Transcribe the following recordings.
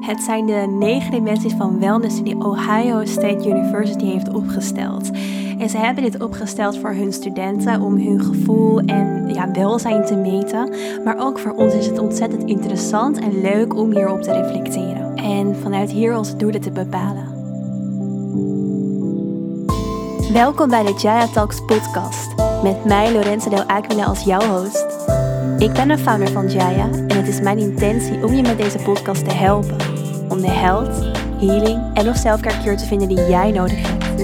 Het zijn de negen dimensies van wellness die Ohio State University heeft opgesteld. En ze hebben dit opgesteld voor hun studenten om hun gevoel en ja, welzijn te meten. Maar ook voor ons is het ontzettend interessant en leuk om hierop te reflecteren. En vanuit hier onze doelen te bepalen. Welkom bij de Jaya Talks podcast. Met mij Lorenza Del Aquila als jouw host. Ik ben de founder van Jaya en het is mijn intentie om je met deze podcast te helpen. Om de health, healing en of selfcare te vinden die jij nodig hebt.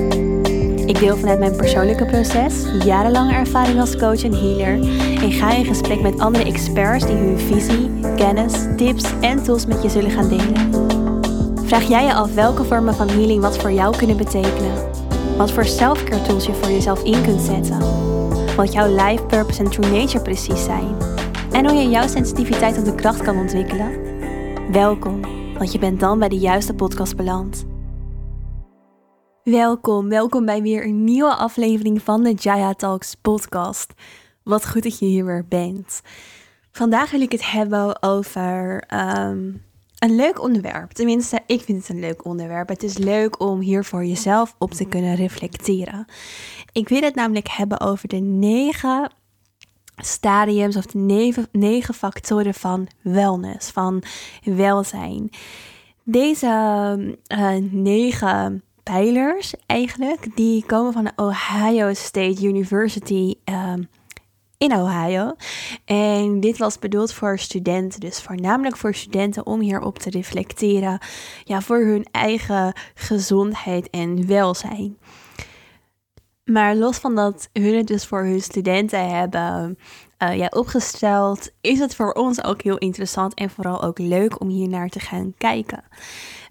Ik deel vanuit mijn persoonlijke proces, jarenlange ervaring als coach en healer en ga in gesprek met andere experts die hun visie, kennis, tips en tools met je zullen gaan delen. Vraag jij je af welke vormen van healing wat voor jou kunnen betekenen? Wat voor selfcare tools je voor jezelf in kunt zetten? Wat jouw life purpose en true nature precies zijn? En hoe je jouw sensitiviteit op de kracht kan ontwikkelen? Welkom, want je bent dan bij de juiste podcast beland. Welkom, welkom bij weer een nieuwe aflevering van de Jaya Talks podcast. Wat goed dat je hier weer bent. Vandaag wil ik het hebben over ehm, een leuk onderwerp. Tenminste, ik vind het een leuk onderwerp. Het is leuk om hier voor jezelf op te kunnen reflecteren. Ik wil het namelijk hebben over de negen stadiums of de negen, factoren van wellness, van welzijn. Deze uh, negen pijlers eigenlijk, die komen van de Ohio State University uh, in Ohio. En dit was bedoeld voor studenten, dus voornamelijk voor studenten om hierop te reflecteren, ja, voor hun eigen gezondheid en welzijn. Maar los van dat hun het dus voor hun studenten hebben uh, ja, opgesteld, is het voor ons ook heel interessant en vooral ook leuk om hier naar te gaan kijken.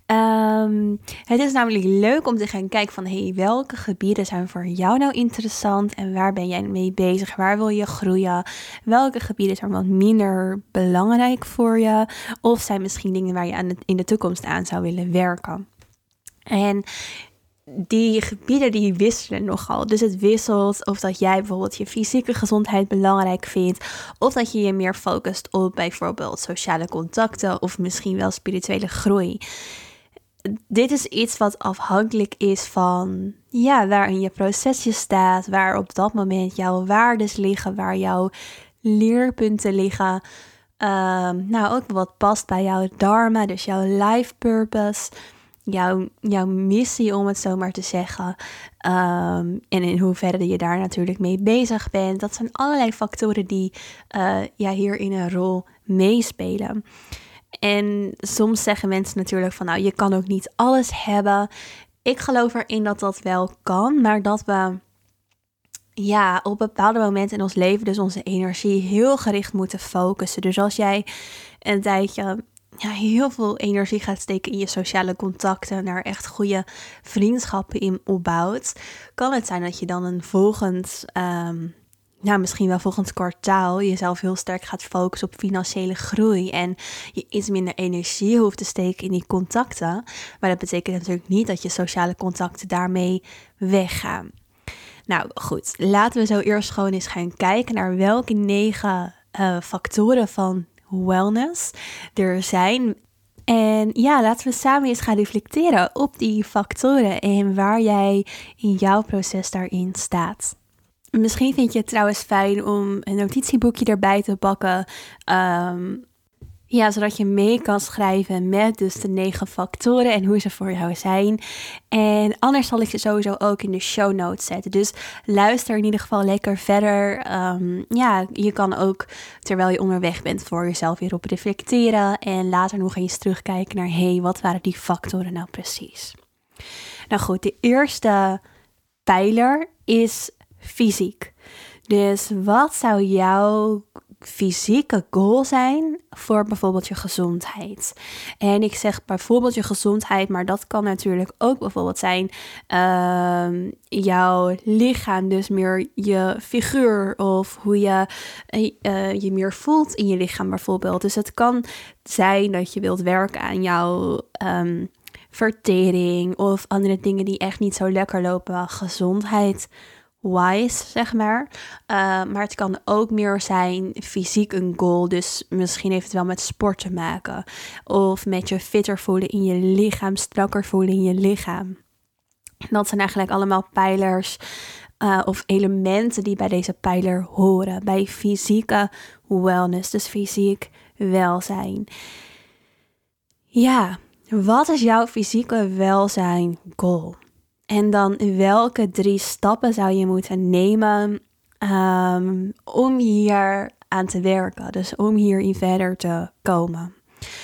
Um, het is namelijk leuk om te gaan kijken van hey, welke gebieden zijn voor jou nou interessant en waar ben jij mee bezig? Waar wil je groeien? Welke gebieden zijn wat minder belangrijk voor je? Of zijn misschien dingen waar je aan in de toekomst aan zou willen werken? En die gebieden die wisselen nogal. Dus het wisselt of dat jij bijvoorbeeld je fysieke gezondheid belangrijk vindt. Of dat je je meer focust op bijvoorbeeld sociale contacten of misschien wel spirituele groei. Dit is iets wat afhankelijk is van ja, waar in je proces je staat, waar op dat moment jouw waardes liggen, waar jouw leerpunten liggen. Um, nou, ook wat past bij jouw dharma, dus jouw life purpose jouw, jouw missie, om het zo maar te zeggen. Um, en in hoeverre je daar natuurlijk mee bezig bent. Dat zijn allerlei factoren die uh, ja, hier in een rol meespelen. En soms zeggen mensen natuurlijk van nou, je kan ook niet alles hebben. Ik geloof erin dat dat wel kan, maar dat we ja, op bepaalde momenten in ons leven dus onze energie heel gericht moeten focussen. Dus als jij een tijdje ja, heel veel energie gaat steken in je sociale contacten, naar echt goede vriendschappen in opbouwt, kan het zijn dat je dan een volgend, um, nou misschien wel volgend kwartaal, jezelf heel sterk gaat focussen op financiële groei en je iets minder energie hoeft te steken in die contacten. Maar dat betekent natuurlijk niet dat je sociale contacten daarmee weggaan. Nou goed, laten we zo eerst gewoon eens gaan kijken naar welke negen uh, factoren van wellness er zijn. En ja, laten we samen eens gaan reflecteren op die factoren en waar jij in jouw proces daarin staat. Misschien vind je het trouwens fijn om een notitieboekje erbij te pakken. Um, ja, zodat je mee kan schrijven met dus de negen factoren en hoe ze voor jou zijn. En anders zal ik ze sowieso ook in de show notes zetten. Dus luister in ieder geval lekker verder. Ehm, ja, je kan ook terwijl je onderweg bent voor jezelf weer op reflecteren. En later nog eens terugkijken naar, hé, hey, wat waren die factoren nou precies? Nou goed, de eerste pijler is fysiek. Dus wat zou jouw fysieke goal zijn voor bijvoorbeeld je gezondheid. En ik zeg bijvoorbeeld je gezondheid, maar dat kan natuurlijk ook bijvoorbeeld zijn uh, jouw lichaam, dus meer je figuur of hoe je uh, je meer voelt in je lichaam bijvoorbeeld. Dus het kan zijn dat je wilt werken aan jouw um, vertering of andere dingen die echt niet zo lekker lopen, gezondheid wise, zeg maar. Uh, maar het kan ook meer zijn fysiek een goal. Dus misschien heeft het wel met sport te maken. Of met je fitter voelen in je lichaam, strakker voelen in je lichaam. Dat zijn eigenlijk allemaal pijlers uh, of elementen die bij deze pijler horen. Bij fysieke wellness, dus fysiek welzijn. Ja, wat is jouw fysieke welzijn goal? En dan welke drie stappen zou je moeten nemen um, om hier aan te werken? Dus om hierin verder te komen.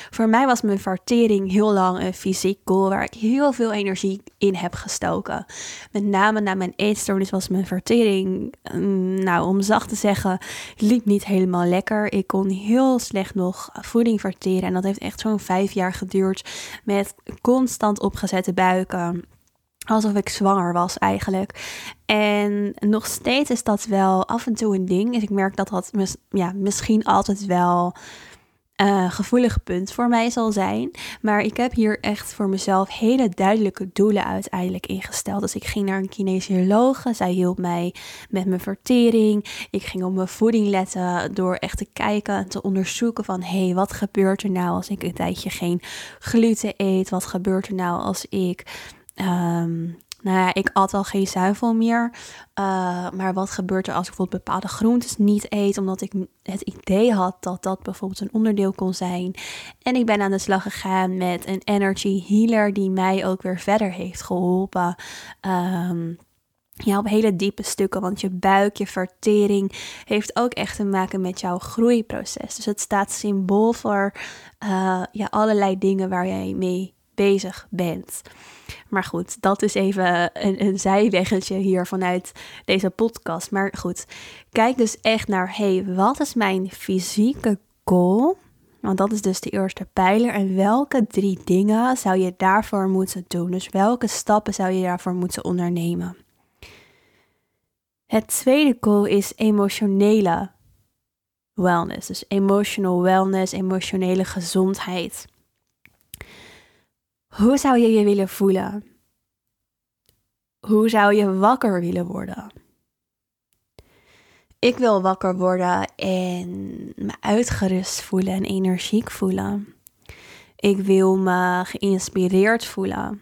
Voor mij was mijn vertering heel lang een fysiek goal waar ik heel veel energie in heb gestoken. Met name na mijn eetstoornis was mijn vertering, mm, nou om zacht te zeggen, liep niet helemaal lekker. Ik kon heel slecht nog voeding verteren en dat heeft echt zo'n vijf jaar geduurd met constant opgezette buiken alsof ik zwanger was eigenlijk. En nog steeds is dat wel af en toe een ding. Dus ik merk dat dat ja, misschien altijd wel uh, gevoelig punt voor mij zal zijn. Maar ik heb hier echt voor mezelf hele duidelijke doelen uiteindelijk ingesteld. Dus ik ging naar een kinesiologe. Zij hielp mij met mijn vertering. Ik ging op mijn voeding letten door echt te kijken en te onderzoeken van... hé, hey, wat gebeurt er nou als ik een tijdje geen gluten eet? Wat gebeurt er nou als ik... Um, nou ja, ik at al geen zuivel meer. Uh, maar wat gebeurt er als ik bijvoorbeeld bepaalde groentes niet eet, omdat ik het idee had dat dat bijvoorbeeld een onderdeel kon zijn. En ik ben aan de slag gegaan met een energy healer die mij ook weer verder heeft geholpen. Um, ja, op hele diepe stukken, want je buik, je vertering heeft ook echt te maken met jouw groeiproces. Dus het staat symbool voor uh, ja, allerlei dingen waar jij mee bezig bent. Maar goed, dat is even een, een zijweggetje hier vanuit deze podcast. Maar goed, kijk dus echt naar, hey, wat is mijn fysieke goal? Want dat is dus de eerste pijler. En welke drie dingen zou je daarvoor moeten doen? Dus welke stappen zou je daarvoor moeten ondernemen? Het tweede goal is emotionele wellness. Dus emotional wellness, emotionele gezondheid. Hoe zou je je willen voelen? Hoe zou je wakker willen worden? Ik wil wakker worden en me uitgerust voelen en energiek voelen. Ik wil me geïnspireerd voelen.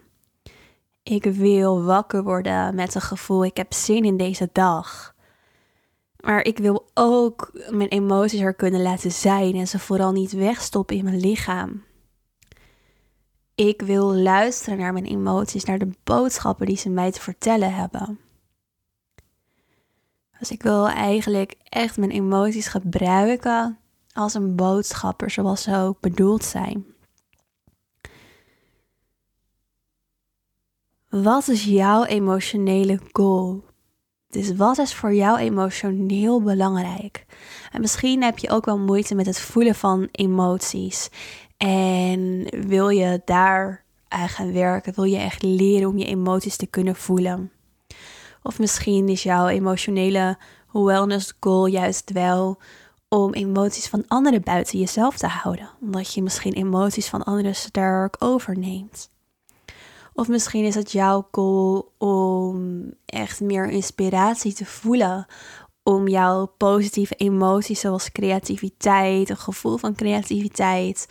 Ik wil wakker worden met een gevoel, ik heb zin in deze dag. Maar ik wil ook mijn emoties er kunnen laten zijn en ze vooral niet wegstoppen in mijn lichaam. Ik wil luisteren naar mijn emoties, naar de boodschappen die ze mij te vertellen hebben. Dus ik wil eigenlijk echt mijn emoties gebruiken als een boodschapper, zoals ze ook bedoeld zijn. Wat is jouw emotionele goal? Dus wat is voor jou emotioneel belangrijk? En misschien heb je ook wel moeite met het voelen van emoties. En wil je daar aan gaan werken? Wil je echt leren om je emoties te kunnen voelen? Of misschien is jouw emotionele wellness goal juist wel om emoties van anderen buiten jezelf te houden. Omdat je misschien emoties van anderen sterk overneemt. Of misschien is het jouw goal om echt meer inspiratie te voelen. Om jouw positieve emoties zoals creativiteit, een gevoel van creativiteit,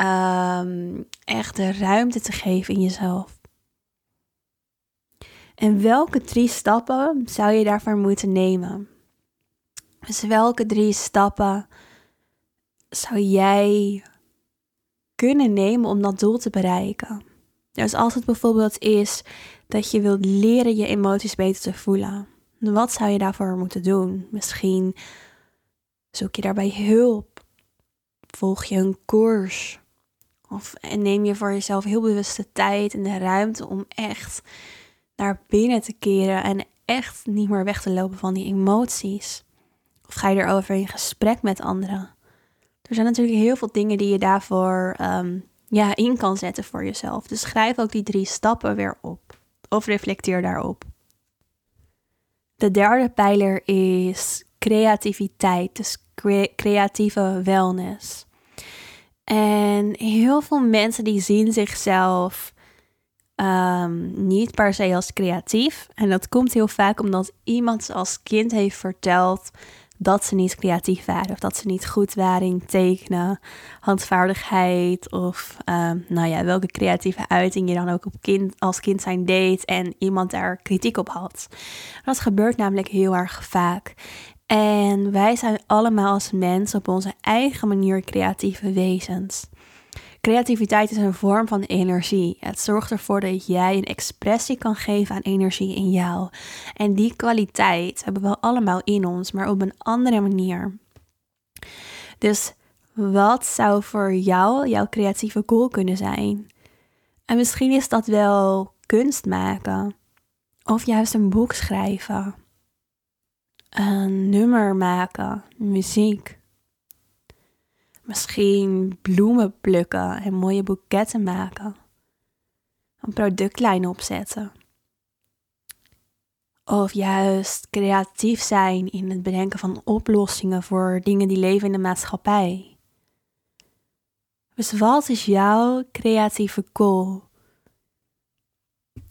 um, echt de ruimte te geven in jezelf. En welke drie stappen zou je daarvoor moeten nemen? Dus welke drie stappen zou jij kunnen nemen om dat doel te bereiken? Dus als het bijvoorbeeld is dat je wilt leren je emoties beter te voelen, wat zou je daarvoor moeten doen? Misschien zoek je daarbij hulp. Volg je een koers? Of neem je voor jezelf heel bewust de tijd en de ruimte om echt naar binnen te keren en echt niet meer weg te lopen van die emoties? Of ga je erover in gesprek met anderen? Er zijn natuurlijk heel veel dingen die je daarvoor um, ja, in kan zetten voor jezelf. Dus schrijf ook die drie stappen weer op. Of reflecteer daarop. De derde pijler is creativiteit, dus creatieve wellness. En heel veel mensen die zien zichzelf Ehm, niet per se als creatief. En dat komt heel vaak omdat iemand als kind heeft verteld dat ze niet creatief waren. Of dat ze niet goed waren in tekenen, handvaardigheid. Of ehm, nou ja, welke creatieve uiting je dan ook op kind, als kind zijn deed. En iemand daar kritiek op had. Dat gebeurt namelijk heel erg vaak. En wij zijn allemaal als mens op onze eigen manier creatieve wezens. Creativiteit is een vorm van energie. Het zorgt ervoor dat jij een expressie kan geven aan energie in jou. En die kwaliteit hebben we allemaal in ons, maar op een andere manier. Dus wat zou voor jou jouw creatieve goal kunnen zijn? En misschien is dat wel kunst maken, of juist een boek schrijven, een nummer maken, muziek. Misschien bloemen plukken en mooie boeketten maken. Een productlijn opzetten. Of juist creatief zijn in het bedenken van oplossingen voor dingen die leven in de maatschappij. Dus wat is jouw creatieve goal?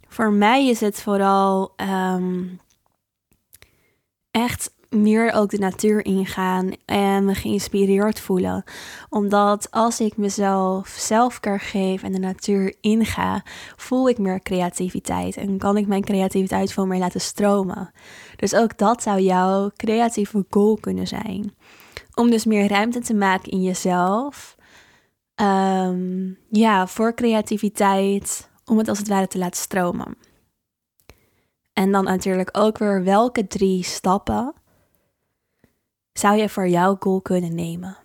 Voor mij is het vooral um, echt meer ook de natuur ingaan en me geïnspireerd voelen. Omdat als ik mezelf zelfcare geef en de natuur inga, voel ik meer creativiteit en kan ik mijn creativiteit veel meer laten stromen. Dus ook dat zou jouw creatieve goal kunnen zijn. Om dus meer ruimte te maken in jezelf. Ehm, ja, voor creativiteit, om het als het ware te laten stromen. En dan natuurlijk ook weer welke drie stappen zou je voor jouw goal kunnen nemen?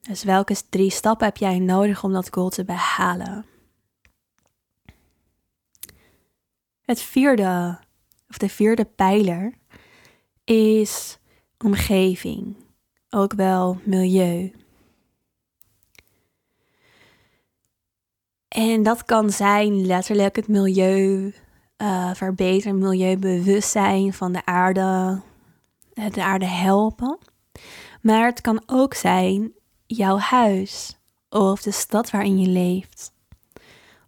Dus welke drie stappen heb jij nodig om dat goal te behalen? Het vierde, of de vierde pijler, is omgeving, ook wel milieu. En dat kan zijn letterlijk het milieu uh, verbeteren, milieubewustzijn van de aarde, de aarde helpen. Maar het kan ook zijn jouw huis of de stad waarin je leeft.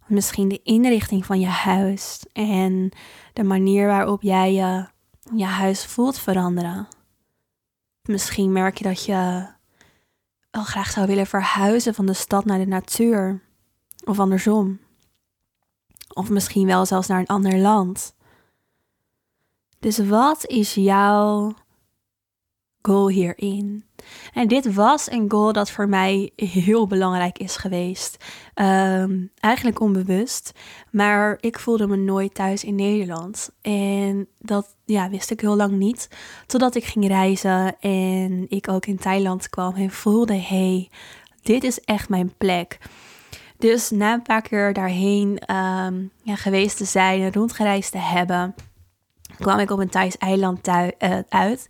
Misschien de inrichting van je huis en de manier waarop jij je, je huis voelt veranderen. Misschien merk je dat je wel graag zou willen verhuizen van de stad naar de natuur. Of andersom. Of misschien wel zelfs naar een ander land. Dus wat is jouw goal hierin. En dit was een goal dat voor mij heel belangrijk is geweest. Ehm, eigenlijk onbewust. Maar ik voelde me nooit thuis in Nederland. En dat ja, wist ik heel lang niet. Totdat ik ging reizen en ik ook in Thailand kwam en voelde: hey, dit is echt mijn plek. Dus na een paar keer daarheen ehm, ja, geweest te zijn rondgereisd te hebben, kwam ik op een Thais eiland uh, uit.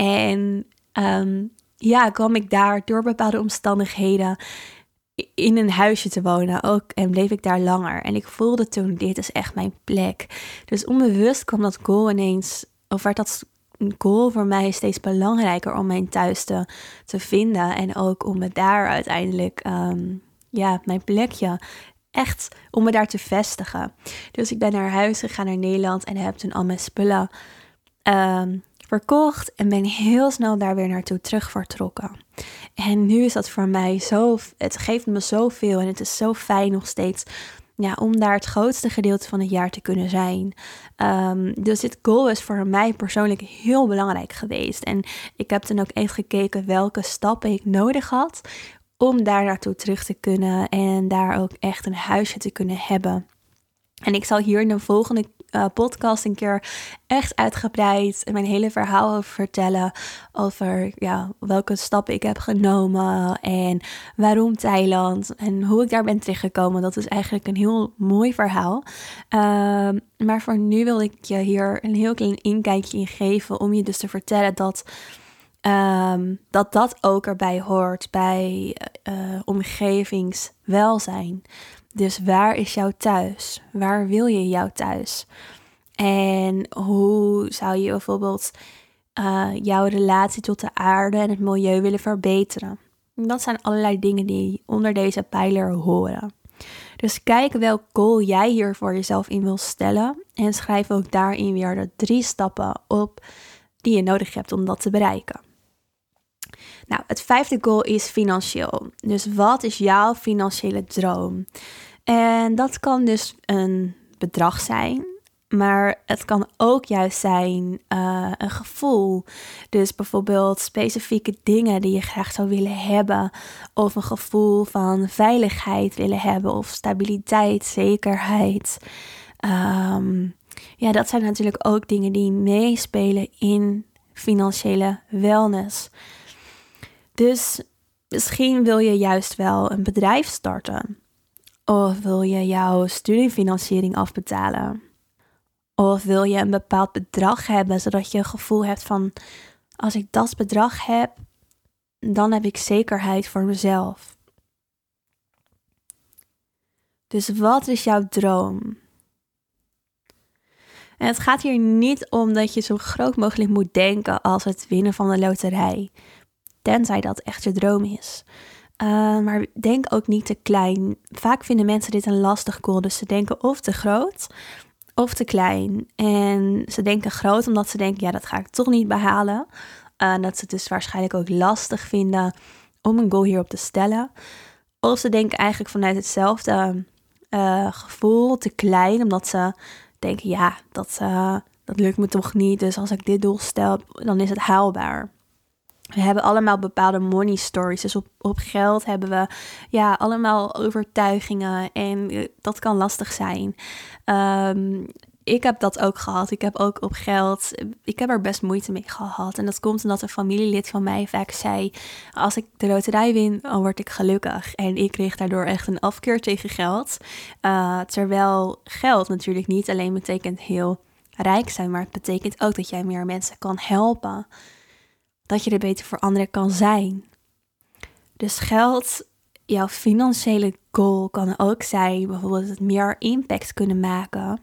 En ehm, ja, kwam ik daar door bepaalde omstandigheden in een huisje te wonen ook en bleef ik daar langer. En ik voelde toen, dit is echt mijn plek. Dus onbewust kwam dat goal ineens, of werd dat goal voor mij steeds belangrijker om mijn thuis te, te vinden. En ook om me daar uiteindelijk, um, ja, mijn plekje echt om me daar te vestigen. Dus ik ben naar huis gegaan naar Nederland en heb toen al mijn spullen um, verkocht en ben heel snel daar weer naartoe terug vertrokken. En nu is dat voor mij zo, het geeft me zoveel en het is zo fijn nog steeds ja, om daar het grootste gedeelte van het jaar te kunnen zijn. Um, dus dit goal is voor mij persoonlijk heel belangrijk geweest. En ik heb dan ook echt gekeken welke stappen ik nodig had om daar naartoe terug te kunnen en daar ook echt een huisje te kunnen hebben. En ik zal hier in de volgende uh, podcast een keer echt uitgebreid mijn hele verhaal over vertellen. Over ja, welke stappen ik heb genomen en waarom Thailand en hoe ik daar ben terechtgekomen. Dat is eigenlijk een heel mooi verhaal. Uh, maar voor nu wil ik je hier een heel klein inkijkje in geven om je dus te vertellen dat. Um, dat dat ook erbij hoort bij uh, omgevingswelzijn. Dus waar is jouw thuis? Waar wil je jouw thuis? En hoe zou je bijvoorbeeld uh, jouw relatie tot de aarde en het milieu willen verbeteren? Dat zijn allerlei dingen die onder deze pijler horen. Dus kijk welk goal jij hier voor jezelf in wil stellen. En schrijf ook daarin weer de drie stappen op die je nodig hebt om dat te bereiken. Nou, het vijfde goal is financieel. Dus wat is jouw financiële droom? En dat kan dus een bedrag zijn, maar het kan ook juist zijn uh, een gevoel. Dus bijvoorbeeld specifieke dingen die je graag zou willen hebben. Of een gevoel van veiligheid willen hebben. Of stabiliteit, zekerheid. Um, ja, dat zijn natuurlijk ook dingen die meespelen in financiële wellness. Dus misschien wil je juist wel een bedrijf starten. Of wil je jouw studiefinanciering afbetalen? Of wil je een bepaald bedrag hebben, zodat je een gevoel hebt van: als ik dat bedrag heb, dan heb ik zekerheid voor mezelf. Dus wat is jouw droom? En het gaat hier niet om dat je zo groot mogelijk moet denken als het winnen van de loterij. Tenzij dat echt je droom is. Uh, maar denk ook niet te klein. Vaak vinden mensen dit een lastig goal. Dus ze denken of te groot of te klein. En ze denken groot omdat ze denken, ja, dat ga ik toch niet behalen. Uh, dat ze het dus waarschijnlijk ook lastig vinden om een goal hierop te stellen. Of ze denken eigenlijk vanuit hetzelfde uh, gevoel te klein, omdat ze denken, ja, dat, dat lukt me toch niet. Dus als ik dit doel stel, dan is het haalbaar. We hebben allemaal bepaalde money stories. Dus op, op geld hebben we ja, allemaal overtuigingen. En eh, dat kan lastig zijn. Um, ik heb dat ook gehad. Ik heb ook op geld. Ik heb er best moeite mee gehad. En dat komt omdat een familielid van mij vaak zei: Als ik de loterij win, dan word ik gelukkig. En ik kreeg daardoor echt een afkeer tegen geld. Uh, terwijl geld natuurlijk niet alleen betekent heel rijk zijn, maar het betekent ook dat jij meer mensen kan helpen dat je er beter voor anderen kan zijn. Dus geld, jouw financiële goal kan ook zijn bijvoorbeeld het meer impact kunnen maken.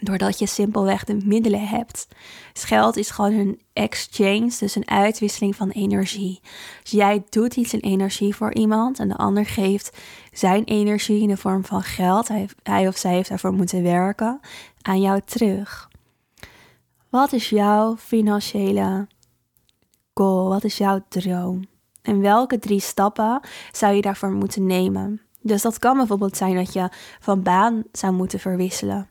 Doordat je simpelweg de middelen hebt. Dus geld is gewoon een exchange, dus een uitwisseling van energie. Dus jij doet iets in energie voor iemand en de ander geeft zijn energie in de vorm van geld. Hij, hij of zij heeft daarvoor moeten werken aan jou terug. Wat is jouw financiële wat is jouw droom? En welke drie stappen zou je daarvoor moeten nemen? Dus dat kan bijvoorbeeld zijn dat je van baan zou moeten verwisselen.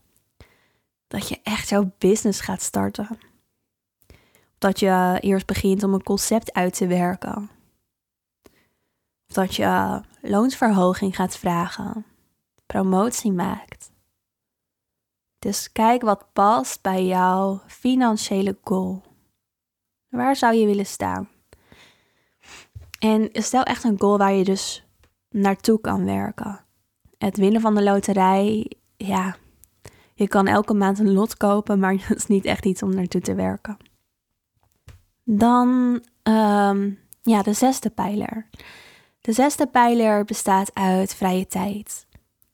Dat je echt jouw business gaat starten. Dat je eerst begint om een concept uit te werken. Of dat je loonsverhoging gaat vragen. Promotie maakt. Dus kijk wat past bij jouw financiële goal. Waar zou je willen staan? En stel echt een goal waar je dus naartoe kan werken. Het winnen van de loterij, ja, je kan elke maand een lot kopen, maar dat is niet echt iets om naartoe te werken. Dan, um, ja, de zesde pijler. De zesde pijler bestaat uit vrije tijd.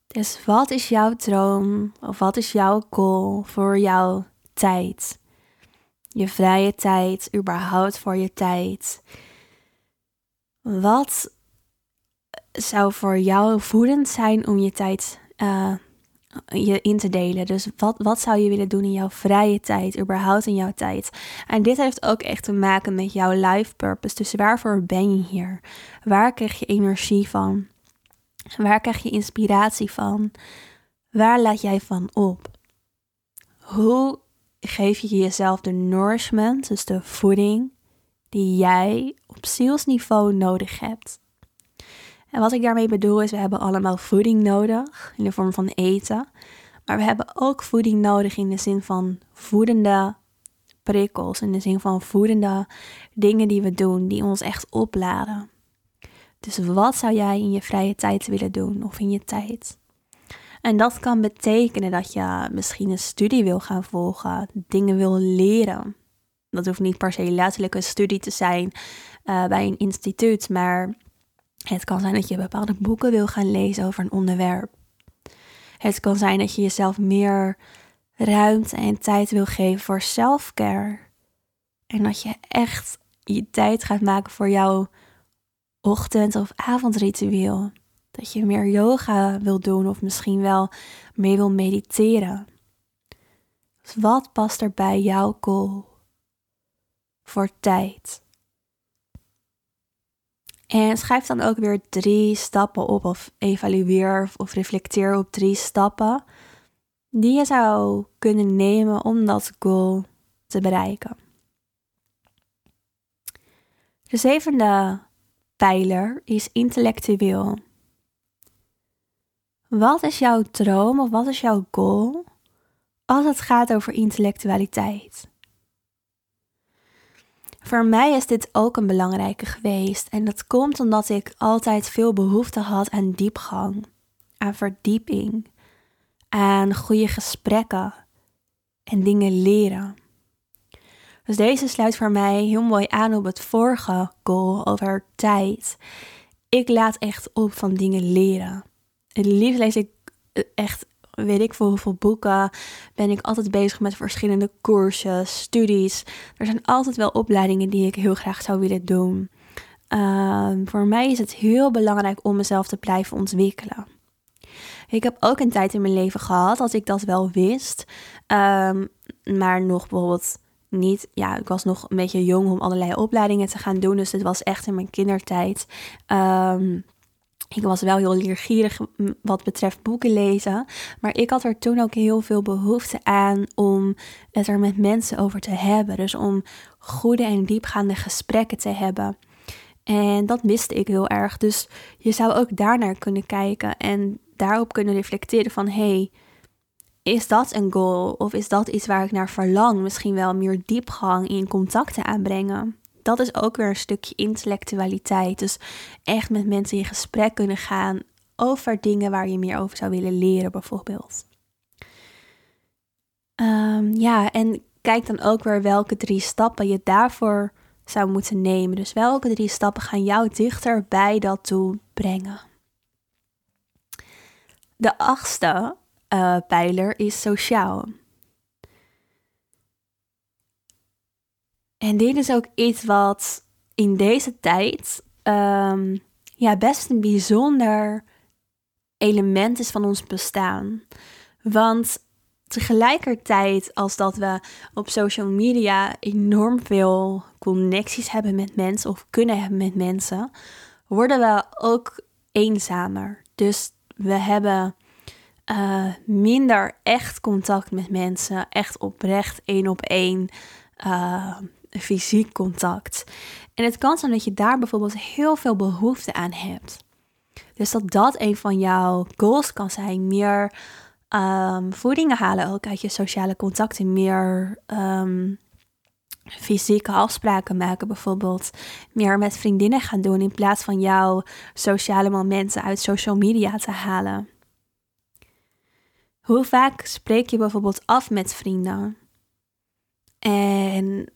Dus wat is jouw droom of wat is jouw goal voor jouw tijd? Je vrije tijd, überhaupt voor je tijd. Wat zou voor jou voedend zijn om je tijd uh, je in te delen? Dus wat, wat zou je willen doen in jouw vrije tijd, überhaupt in jouw tijd? En dit heeft ook echt te maken met jouw life purpose. Dus waarvoor ben je hier? Waar krijg je energie van? Waar krijg je inspiratie van? Waar laat jij van op? Hoe geef je jezelf de nourishment, dus de voeding, die jij op zielsniveau nodig hebt. En wat ik daarmee bedoel is, we hebben allemaal voeding nodig in de vorm van eten. Maar we hebben ook voeding nodig in de zin van voedende prikkels, in de zin van voedende dingen die we doen, die ons echt opladen. Dus wat zou jij in je vrije tijd willen doen of in je tijd? En dat kan betekenen dat je misschien een studie wil gaan volgen, dingen wil leren. Dat hoeft niet per se letterlijk een studie te zijn uh, bij een instituut, maar het kan zijn dat je bepaalde boeken wil gaan lezen over een onderwerp. Het kan zijn dat je jezelf meer ruimte en tijd wil geven voor selfcare. En dat je echt je tijd gaat maken voor jouw ochtend- of avondritueel. Dat je meer yoga wil doen of misschien wel mee wil mediteren. Dus wat past er bij jouw goal voor tijd? En schrijf dan ook weer drie stappen op of evalueer of reflecteer op drie stappen die je zou kunnen nemen om dat goal te bereiken. De zevende pijler is intellectueel. Wat is jouw droom of wat is jouw goal als het gaat over intellectualiteit? Voor mij is dit ook een belangrijke geweest en dat komt omdat ik altijd veel behoefte had aan diepgang, aan verdieping, aan goede gesprekken en dingen leren. Dus deze sluit voor mij heel mooi aan op het vorige goal over tijd. Ik laat echt op van dingen leren. Het liefst lees ik eh, echt, weet ik veel hoeveel boeken. Ben ik altijd bezig met verschillende courses, studies. Er zijn altijd wel opleidingen die ik heel graag zou willen doen. Ehm, voor mij is het heel belangrijk om mezelf te blijven ontwikkelen. Ik heb ook een tijd in mijn leven gehad dat ik dat wel wist. Um, maar nog bijvoorbeeld niet. Ja, ik was nog een beetje jong om allerlei opleidingen te gaan doen. Dus het was echt in mijn kindertijd. Um, ik was wel heel leergierig wat betreft boeken lezen. Maar ik had er toen ook heel veel behoefte aan om het er met mensen over te hebben. Dus om goede en diepgaande gesprekken te hebben. En dat miste ik heel erg. Dus je zou ook daarnaar kunnen kijken en daarop kunnen reflecteren van hey, is dat een goal of is dat iets waar ik naar verlang? Misschien wel meer diepgang in contacten aanbrengen. Dat is ook weer een stukje intellectualiteit. Dus echt met mensen in gesprek kunnen gaan over dingen waar je meer over zou willen leren, bijvoorbeeld. Um, ja, en kijk dan ook weer welke drie stappen je daarvoor zou moeten nemen. Dus welke drie stappen gaan jou dichter bij dat doel brengen? De achtste uh, pijler is sociaal. En dit is ook iets wat in deze tijd um, ja, best een bijzonder element is van ons bestaan. Want tegelijkertijd als dat we op social media enorm veel connecties hebben met mensen of kunnen hebben met mensen, worden we ook eenzamer. Dus we hebben uh, minder echt contact met mensen, echt oprecht één op één uh, fysiek contact. En het kan zijn dat je daar bijvoorbeeld heel veel behoefte aan hebt. Dus dat dat een van jouw goals kan zijn. Meer um, voedingen halen ook uit je sociale contacten. Meer um, fysieke afspraken maken bijvoorbeeld. Meer met vriendinnen gaan doen in plaats van jouw sociale momenten uit social media te halen. Hoe vaak spreek je bijvoorbeeld af met vrienden? En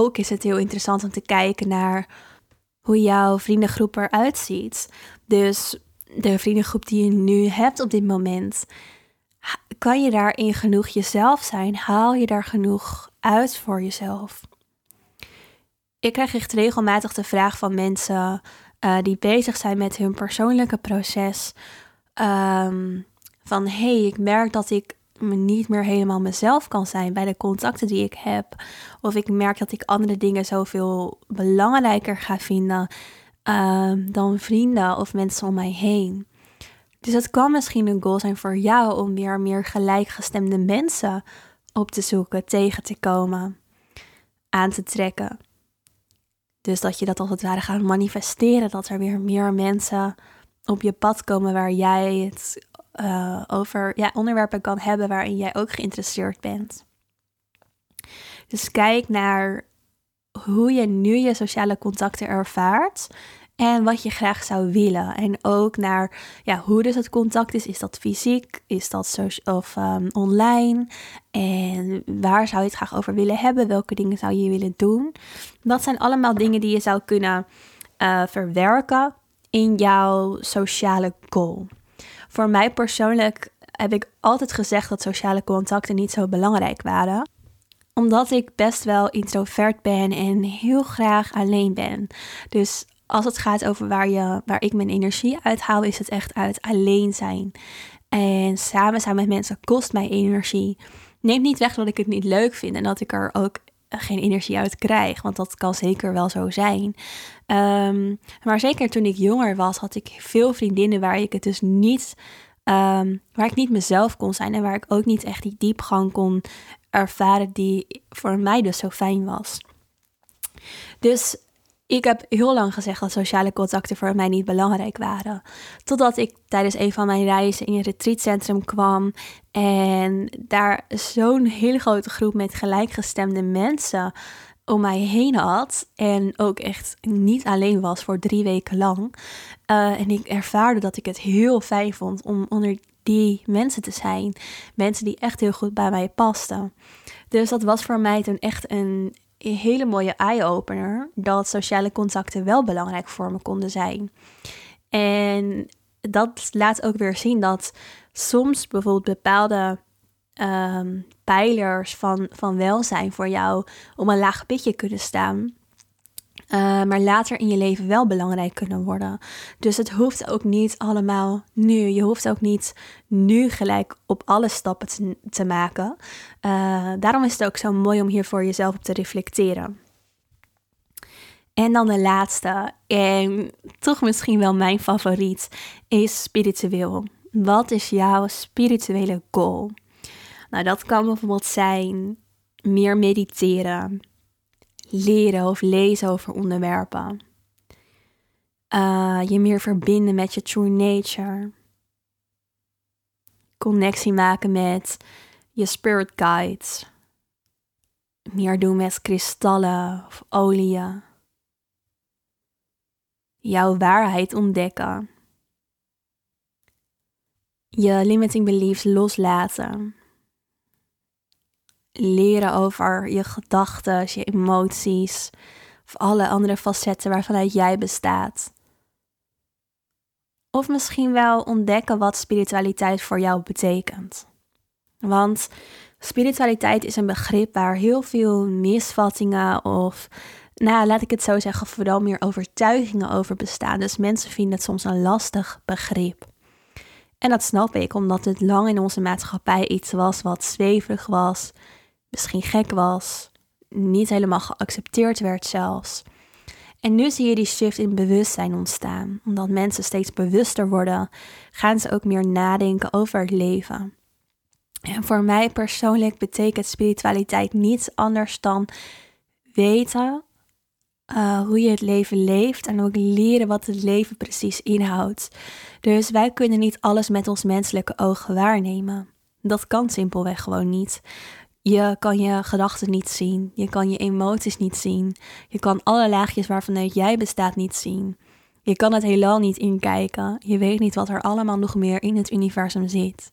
ook is het heel interessant om te kijken naar hoe jouw vriendengroep eruit ziet. Dus de vriendengroep die je nu hebt op dit moment, kan je daarin genoeg jezelf zijn? Haal je daar genoeg uit voor jezelf? Ik krijg echt regelmatig de vraag van mensen uh, die bezig zijn met hun persoonlijke proces. Um, van hey, ik merk dat ik niet meer helemaal mezelf kan zijn bij de contacten die ik heb. Of ik merk dat ik andere dingen zoveel belangrijker ga vinden uh, dan vrienden of mensen om mij heen. Dus het kan misschien een goal zijn voor jou om weer meer gelijkgestemde mensen op te zoeken, tegen te komen, aan te trekken. Dus dat je dat als het ware gaat manifesteren, dat er weer meer mensen op je pad komen waar jij het uh, over ja, onderwerpen kan hebben waarin jij ook geïnteresseerd bent. Dus kijk naar hoe je nu je sociale contacten ervaart en wat je graag zou willen. En ook naar ja, hoe dus het contact is. Is dat fysiek? Is dat social of um, online? En waar zou je het graag over willen hebben? Welke dingen zou je willen doen? Dat zijn allemaal dingen die je zou kunnen uh, verwerken in jouw sociale goal. Voor mij persoonlijk heb ik altijd gezegd dat sociale contacten niet zo belangrijk waren omdat ik best wel introvert ben en heel graag alleen ben. Dus als het gaat over waar, je, waar ik mijn energie uithaal, is het echt uit alleen zijn. En samen zijn met mensen kost mij energie. Neemt niet weg dat ik het niet leuk vind en dat ik er ook geen energie uit krijg. Want dat kan zeker wel zo zijn. Ehm, maar zeker toen ik jonger was, had ik veel vriendinnen waar ik het dus niet. Ehm, waar ik niet mezelf kon zijn en waar ik ook niet echt die diepgang kon ervaren die voor mij dus zo fijn was. Dus ik heb heel lang gezegd dat sociale contacten voor mij niet belangrijk waren. Totdat ik tijdens een van mijn reizen in een retreatcentrum kwam en daar zo'n hele grote groep met gelijkgestemde mensen om mij heen had. En ook echt niet alleen was voor drie weken lang. Uh, en ik ervaarde dat ik het heel fijn vond om onder die mensen te zijn. Mensen die echt heel goed bij mij pasten. Dus dat was voor mij toen echt een een hele mooie eye-opener dat sociale contacten wel belangrijk voor me konden zijn. En dat laat ook weer zien dat soms bijvoorbeeld bepaalde um, pijlers van, van welzijn voor jou om een laag pitje kunnen staan. Uh, maar later in je leven wel belangrijk kunnen worden. Dus het hoeft ook niet allemaal nu. Je hoeft ook niet nu gelijk op alle stappen te, te maken. Uh, daarom is het ook zo mooi om hier voor jezelf op te reflecteren. En dan de laatste, en toch misschien wel mijn favoriet, is spiritueel. Wat is jouw spirituele goal? Nou, dat kan bijvoorbeeld zijn meer mediteren, leren of lezen over onderwerpen. Uh, je meer verbinden met je true nature. Connectie maken met je spirit guides. Meer doen met kristallen of oliën. Jouw waarheid ontdekken. Je limiting beliefs loslaten leren over je gedachten, je emoties of alle andere facetten waarvanuit jij bestaat. Of misschien wel ontdekken wat spiritualiteit voor jou betekent. Want spiritualiteit is een begrip waar heel veel misvattingen of, nou laat ik het zo zeggen, vooral meer overtuigingen over bestaan. Dus mensen vinden het soms een lastig begrip. En dat snap ik, omdat het lang in onze maatschappij iets was wat zweverig was, misschien gek was, niet helemaal geaccepteerd werd zelfs. En nu zie je die shift in bewustzijn ontstaan. Omdat mensen steeds bewuster worden, gaan ze ook meer nadenken over het leven. En voor mij persoonlijk betekent spiritualiteit niets anders dan weten uh, hoe je het leven leeft en ook leren wat het leven precies inhoudt. Dus wij kunnen niet alles met ons menselijke ogen waarnemen. Dat kan simpelweg gewoon niet. Je kan je gedachten niet zien. Je kan je emoties niet zien. Je kan alle laagjes waarvanuit jij bestaat niet zien. Je kan het heelal niet inkijken. Je weet niet wat er allemaal nog meer in het universum zit.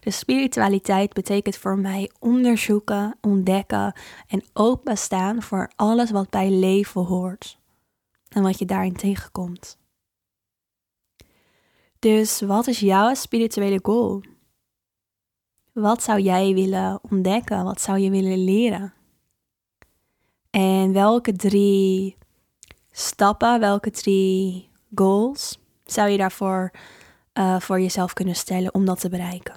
De spiritualiteit betekent voor mij onderzoeken, ontdekken en openstaan voor alles wat bij leven hoort en wat je daarin tegenkomt. Dus wat is jouw spirituele goal? Wat zou jij willen ontdekken? Wat zou je willen leren? En welke drie stappen, welke drie goals zou je daarvoor uh, voor jezelf kunnen stellen om dat te bereiken?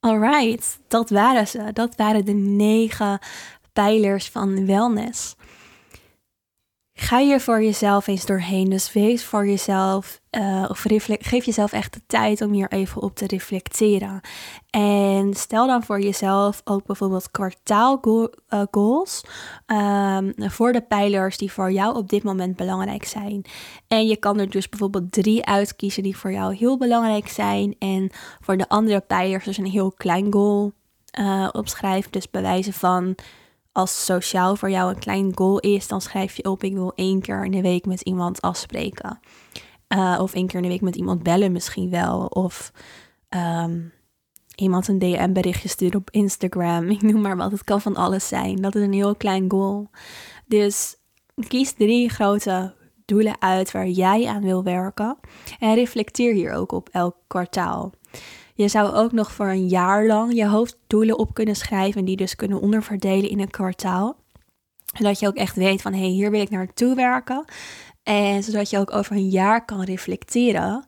Alright, dat waren ze. Dat waren de negen pijlers van wellness. Ga hier voor jezelf eens doorheen. Dus wees voor jezelf, uh, of geef jezelf echt de tijd om hier even op te reflecteren. En stel dan voor jezelf ook bijvoorbeeld kwartaalgoals uh, um, voor de pijlers die voor jou op dit moment belangrijk zijn. En je kan er dus bijvoorbeeld drie uitkiezen die voor jou heel belangrijk zijn. En voor de andere pijlers dus een heel klein goal uh, opschrijven. Dus bewijzen van als sociaal voor jou een klein goal is, dan schrijf je op: ik wil één keer in de week met iemand afspreken. Uh, of één keer in de week met iemand bellen misschien wel. Of um, iemand een DM-berichtje sturen op Instagram. Ik noem maar wat. Het kan van alles zijn. Dat is een heel klein goal. Dus kies drie grote doelen uit waar jij aan wil werken. En reflecteer hier ook op elk kwartaal. Je zou ook nog voor een jaar lang je hoofddoelen op kunnen schrijven, die dus kunnen onderverdelen in een kwartaal. Zodat je ook echt weet van hé, hey, hier wil ik naartoe werken. En zodat je ook over een jaar kan reflecteren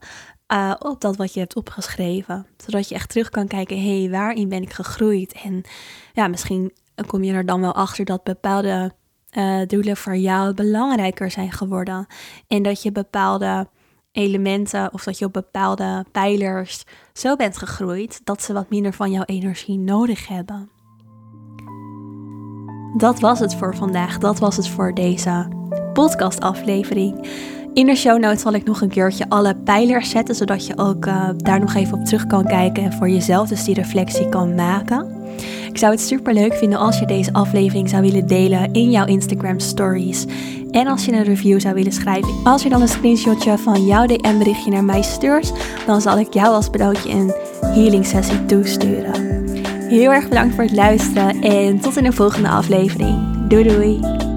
uh, op dat wat je hebt opgeschreven. Zodat je echt terug kan kijken, hé, hey, waarin ben ik gegroeid? En ja, misschien kom je er dan wel achter dat bepaalde uh, doelen voor jou belangrijker zijn geworden. En dat je bepaalde elementen of dat je op bepaalde pijlers zo bent gegroeid dat ze wat minder van jouw energie nodig hebben. Dat was het voor vandaag. Dat was het voor deze podcastaflevering. In de show notes zal ik nog een keertje alle pijlers zetten, zodat je ook uh, daar nog even op terug kan kijken en voor jezelf dus die reflectie kan maken. Ik zou het super leuk vinden als je deze aflevering zou willen delen in jouw Instagram stories. En als je een review zou willen schrijven. Als je dan een screenshotje van jouw DM berichtje naar mij stuurt, dan zal ik jou als bedankje een healing sessie toesturen. Heel erg bedankt voor het luisteren en tot in de volgende aflevering. Doei doei!